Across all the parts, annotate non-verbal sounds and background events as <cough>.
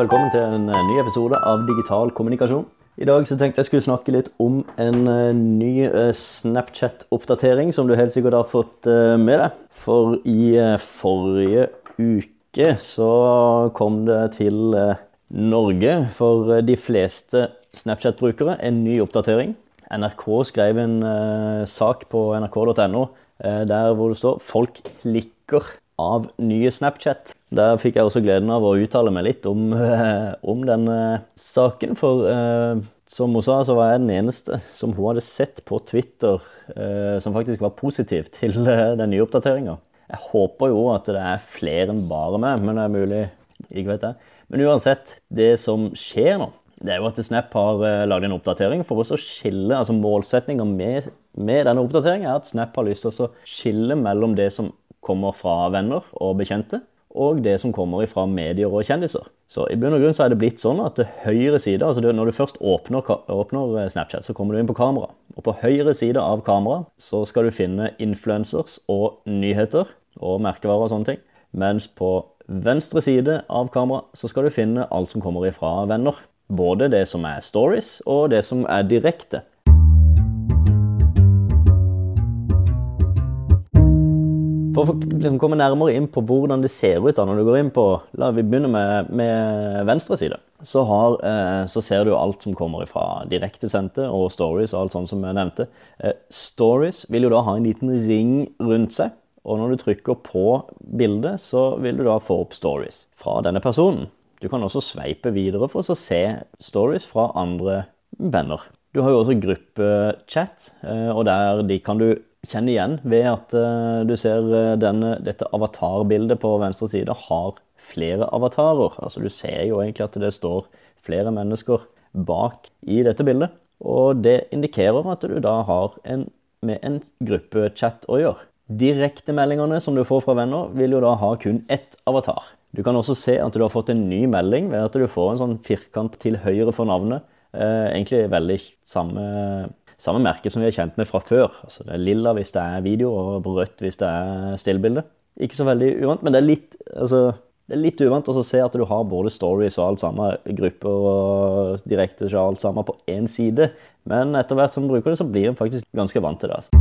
Velkommen til en eh, ny episode av Digital kommunikasjon. I dag så tenkte jeg skulle snakke litt om en eh, ny eh, Snapchat-oppdatering som du helt sikkert har fått med deg. For i forrige uke så kom det til Norge for de fleste Snapchat-brukere en ny oppdatering. NRK skrev en sak på nrk.no der hvor det står 'Folk klikker av nye Snapchat'. Der fikk jeg også gleden av å uttale meg litt om, eh, om den eh, saken. For eh, som hun sa, så var jeg den eneste som hun hadde sett på Twitter eh, som faktisk var positiv til eh, den nye oppdateringa. Jeg håper jo at det er flere enn bare meg, men det er mulig. Ikke vet jeg. Men uansett, det som skjer nå, det er jo at Snap har uh, lagd en oppdatering for oss å skille altså Målsettinga med, med denne oppdateringen er at Snap har lyst til å skille mellom det som kommer fra venner og bekjente, og det som kommer fra medier og kjendiser. Så i bunn og grunn så er det blitt sånn at høyre side, altså når du først åpner, åpner eh, Snapchat, så kommer du inn på kamera. Og på høyre side av kamera så skal du finne influencers og nyheter og merkevarer og sånne ting. Mens på venstre side av kamera så skal du finne alt som kommer ifra venner. Både det som er stories og det som er direkte. For å liksom komme nærmere inn på hvordan det ser ut da når du går inn på La vi begynne med, med venstre side. Så, har, eh, så ser du alt som kommer fra direktesendte og stories og alt sånt som jeg nevnte. Eh, stories vil jo da ha en liten ring rundt seg. Og når du trykker på bildet, så vil du da få opp stories fra denne personen. Du kan også sveipe videre for å se stories fra andre venner. Du har jo også gruppechat, eh, og der de kan du kjenne igjen ved at uh, du ser eh, denne, dette avatarbildet på venstre side har flere avatarer. Altså du ser jo egentlig at det står flere mennesker bak i dette bildet. Og det indikerer at du da har en, med en gruppechat å gjøre. Direktemeldingene som du får fra venner, vil jo da ha kun ett avatar. Du kan også se at du har fått en ny melding ved at du får en sånn firkant til høyre for navnet. Eh, egentlig veldig samme, samme merke som vi er kjent med fra før. Altså det er lilla hvis det er video, og rødt hvis det er stillbilde. Ikke så veldig uvant, men det er litt, altså, det er litt uvant å se at du har både stories og alt sammen, grupper og direkte og alt sammen på én side. Men etter hvert som du bruker det, så blir en faktisk ganske vant til det. altså.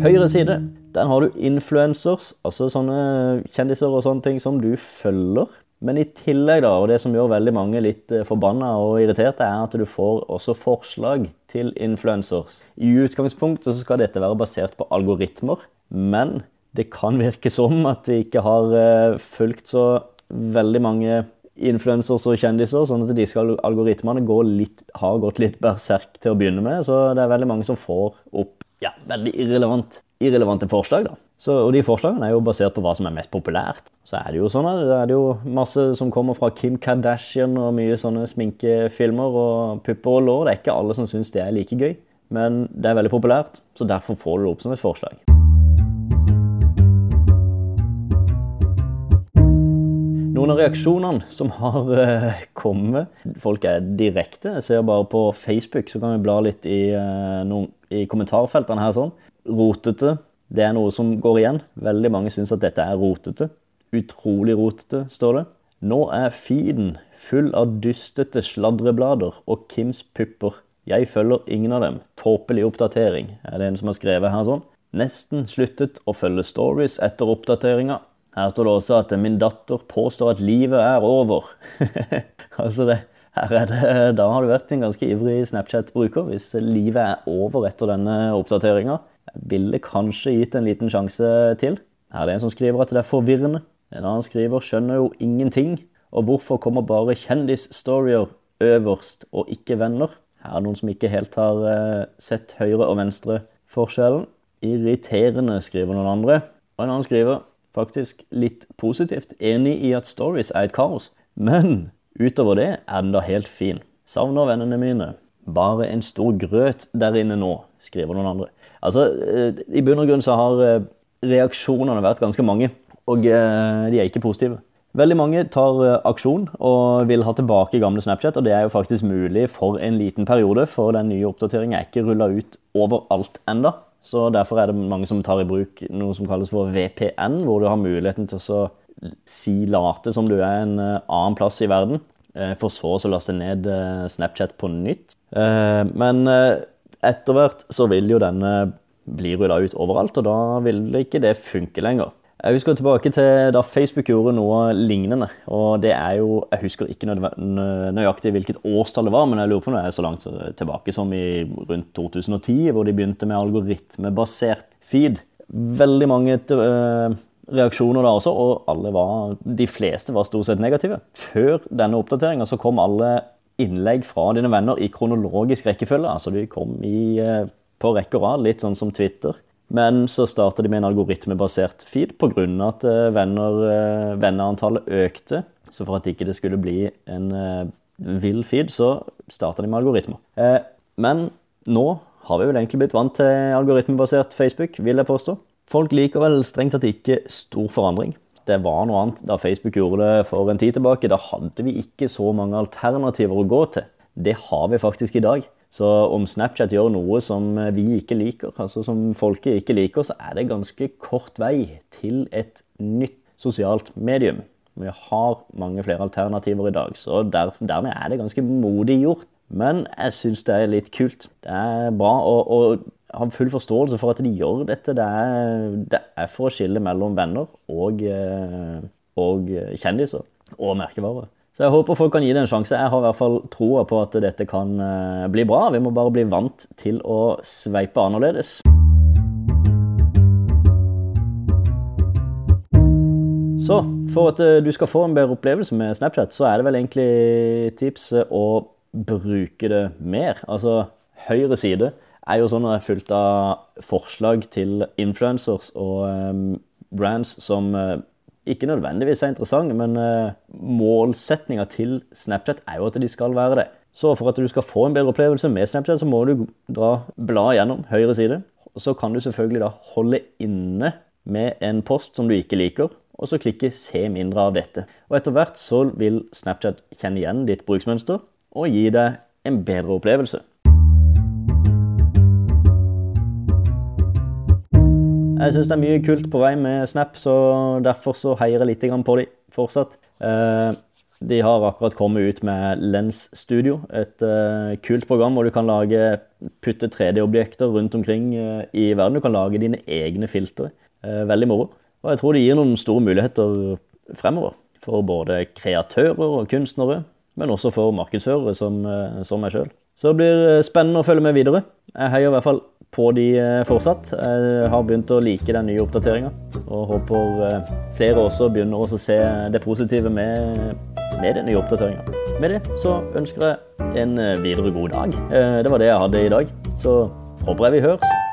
Høyre side, der har du influencers, altså sånne kjendiser og sånne ting som du følger. Men i tillegg, da, og det som gjør veldig mange litt eh, forbanna og irriterte, er at du får også forslag til influencers. I utgangspunktet så skal dette være basert på algoritmer, men det kan virke som at vi ikke har eh, fulgt så veldig mange influencers og kjendiser, sånn at disse algoritmene går litt, har gått litt berserk til å begynne med. Så det er veldig mange som får opp ja, veldig irrelevant, irrelevante forslag. da. Så, og de forslagene er jo basert på hva som er mest populært. Så er det jo sånn at det er jo masse som kommer fra Kim Kardashian og mye sånne sminkefilmer og pupper og lår. Det er ikke alle som syns det er like gøy, men det er veldig populært, så derfor får du det opp som et forslag. Noen av reaksjonene som har eh, kommet Folk er direkte. Jeg ser bare på Facebook, så kan vi bla litt i, eh, noen, i kommentarfeltene her sånn. Rotete. Det er noe som går igjen. Veldig mange syns at dette er rotete. Utrolig rotete, står det. Nå er feeden full av dustete sladreblader og Kims pupper. Jeg følger ingen av dem. Tåpelig oppdatering, er det en som har skrevet her sånn. Nesten sluttet å følge stories etter oppdateringa. Her står det også at min datter påstår at livet er over. <laughs> altså det, her er det, Da har du vært en ganske ivrig Snapchat-bruker hvis livet er over etter denne oppdateringa. Jeg ville kanskje gitt en liten sjanse til. Her er det en som skriver at det er forvirrende. En annen skriver skjønner jo ingenting. Og hvorfor kommer bare kjendisstorier øverst og ikke venner? Her er det noen som ikke helt har eh, sett høyre og venstre forskjellen. Irriterende, skriver noen andre. Og en annen skriver faktisk litt positivt. Enig i at stories er et kaos. Men utover det er den da helt fin. Savner vennene mine. Bare en stor grøt der inne nå, skriver noen andre. Altså, eh, I bunn og grunn så har eh, reaksjonene vært ganske mange, og eh, de er ikke positive. Veldig mange tar aksjon og vil ha tilbake gamle Snapchat, og det er jo faktisk mulig for en liten periode, for den nye oppdateringen er ikke rulla ut overalt enda. Så derfor er det mange som tar i bruk noe som kalles for VPN, hvor du har muligheten til å si late som du er en annen plass i verden, for så å laste ned Snapchat på nytt. Men etter hvert så vil jo denne bli rulla ut overalt, og da vil ikke det funke lenger. Jeg husker tilbake til da Facebook gjorde noe lignende. og det er jo, Jeg husker ikke nøyaktig hvilket årstall det var, men jeg lurer på om det er så langt tilbake som i rundt 2010, hvor de begynte med algoritmebasert feed. Veldig mange reaksjoner da også, og alle var, de fleste var stort sett negative. Før denne oppdateringa kom alle innlegg fra dine venner i kronologisk rekkefølge. altså De kom i, uh, på rekke og rad, litt sånn som Twitter. Men så starta de med en algoritmebasert feed pga. at eh, venner, eh, venneantallet økte. Så for at ikke det skulle bli en vill feed, så starta de med algoritmer. Eh, men nå har vi vel egentlig blitt vant til algoritmebasert Facebook, vil jeg påstå. Folk liker vel strengt tatt ikke stor forandring. Det var noe annet da Facebook gjorde det for en tid tilbake. Da hadde vi ikke så mange alternativer å gå til. Det har vi faktisk i dag. Så om Snapchat gjør noe som vi ikke liker, altså som folket ikke liker, så er det ganske kort vei til et nytt sosialt medium. Vi har mange flere alternativer i dag, så der, dermed er det ganske modig gjort. Men jeg syns det er litt kult. Det er bra å ha full forståelse for at de gjør dette. Det er, det er for å skille mellom venner og, eh, og kjendiser og merkevarer. Så jeg håper folk kan gi det en sjanse. Jeg har i hvert fall troa på at dette kan eh, bli bra. Vi må bare bli vant til å sveipe annerledes. Så for at eh, du skal få en bedre opplevelse med Snapchat, så er det vel egentlig tipset å bruke det mer. Altså høyre side er jo sånn at det er fullt av forslag til influencers og um, brands som uh, ikke nødvendigvis er interessante, men uh, målsetninga til Snapchat er jo at de skal være det. Så for at du skal få en bedre opplevelse med Snapchat, så må du dra bla gjennom høyre side. Så kan du selvfølgelig da holde inne med en post som du ikke liker, og så klikke 'se mindre av dette'. Og etter hvert så vil Snapchat kjenne igjen ditt bruksmønster og gi deg en bedre opplevelse. Jeg syns det er mye kult på vei med Snap, så derfor så heier jeg litt på de fortsatt. Eh, de har akkurat kommet ut med Lens Studio, et eh, kult program hvor du kan lage, putte 3D-objekter rundt omkring eh, i verden. Du kan lage dine egne filtre. Veldig moro. Og jeg tror det gir noen store muligheter fremover. For både kreatører og kunstnere, men også for markedsførere som, som meg sjøl. Så det blir spennende å følge med videre. Jeg heier i hvert fall på de eh, fortsatt. Jeg har begynt å like den nye oppdateringa. Og håper eh, flere også begynner å se det positive med, med den nye oppdateringa. Med det så ønsker jeg en eh, videre god dag. Det var det jeg hadde i dag. Så håper jeg vi høres.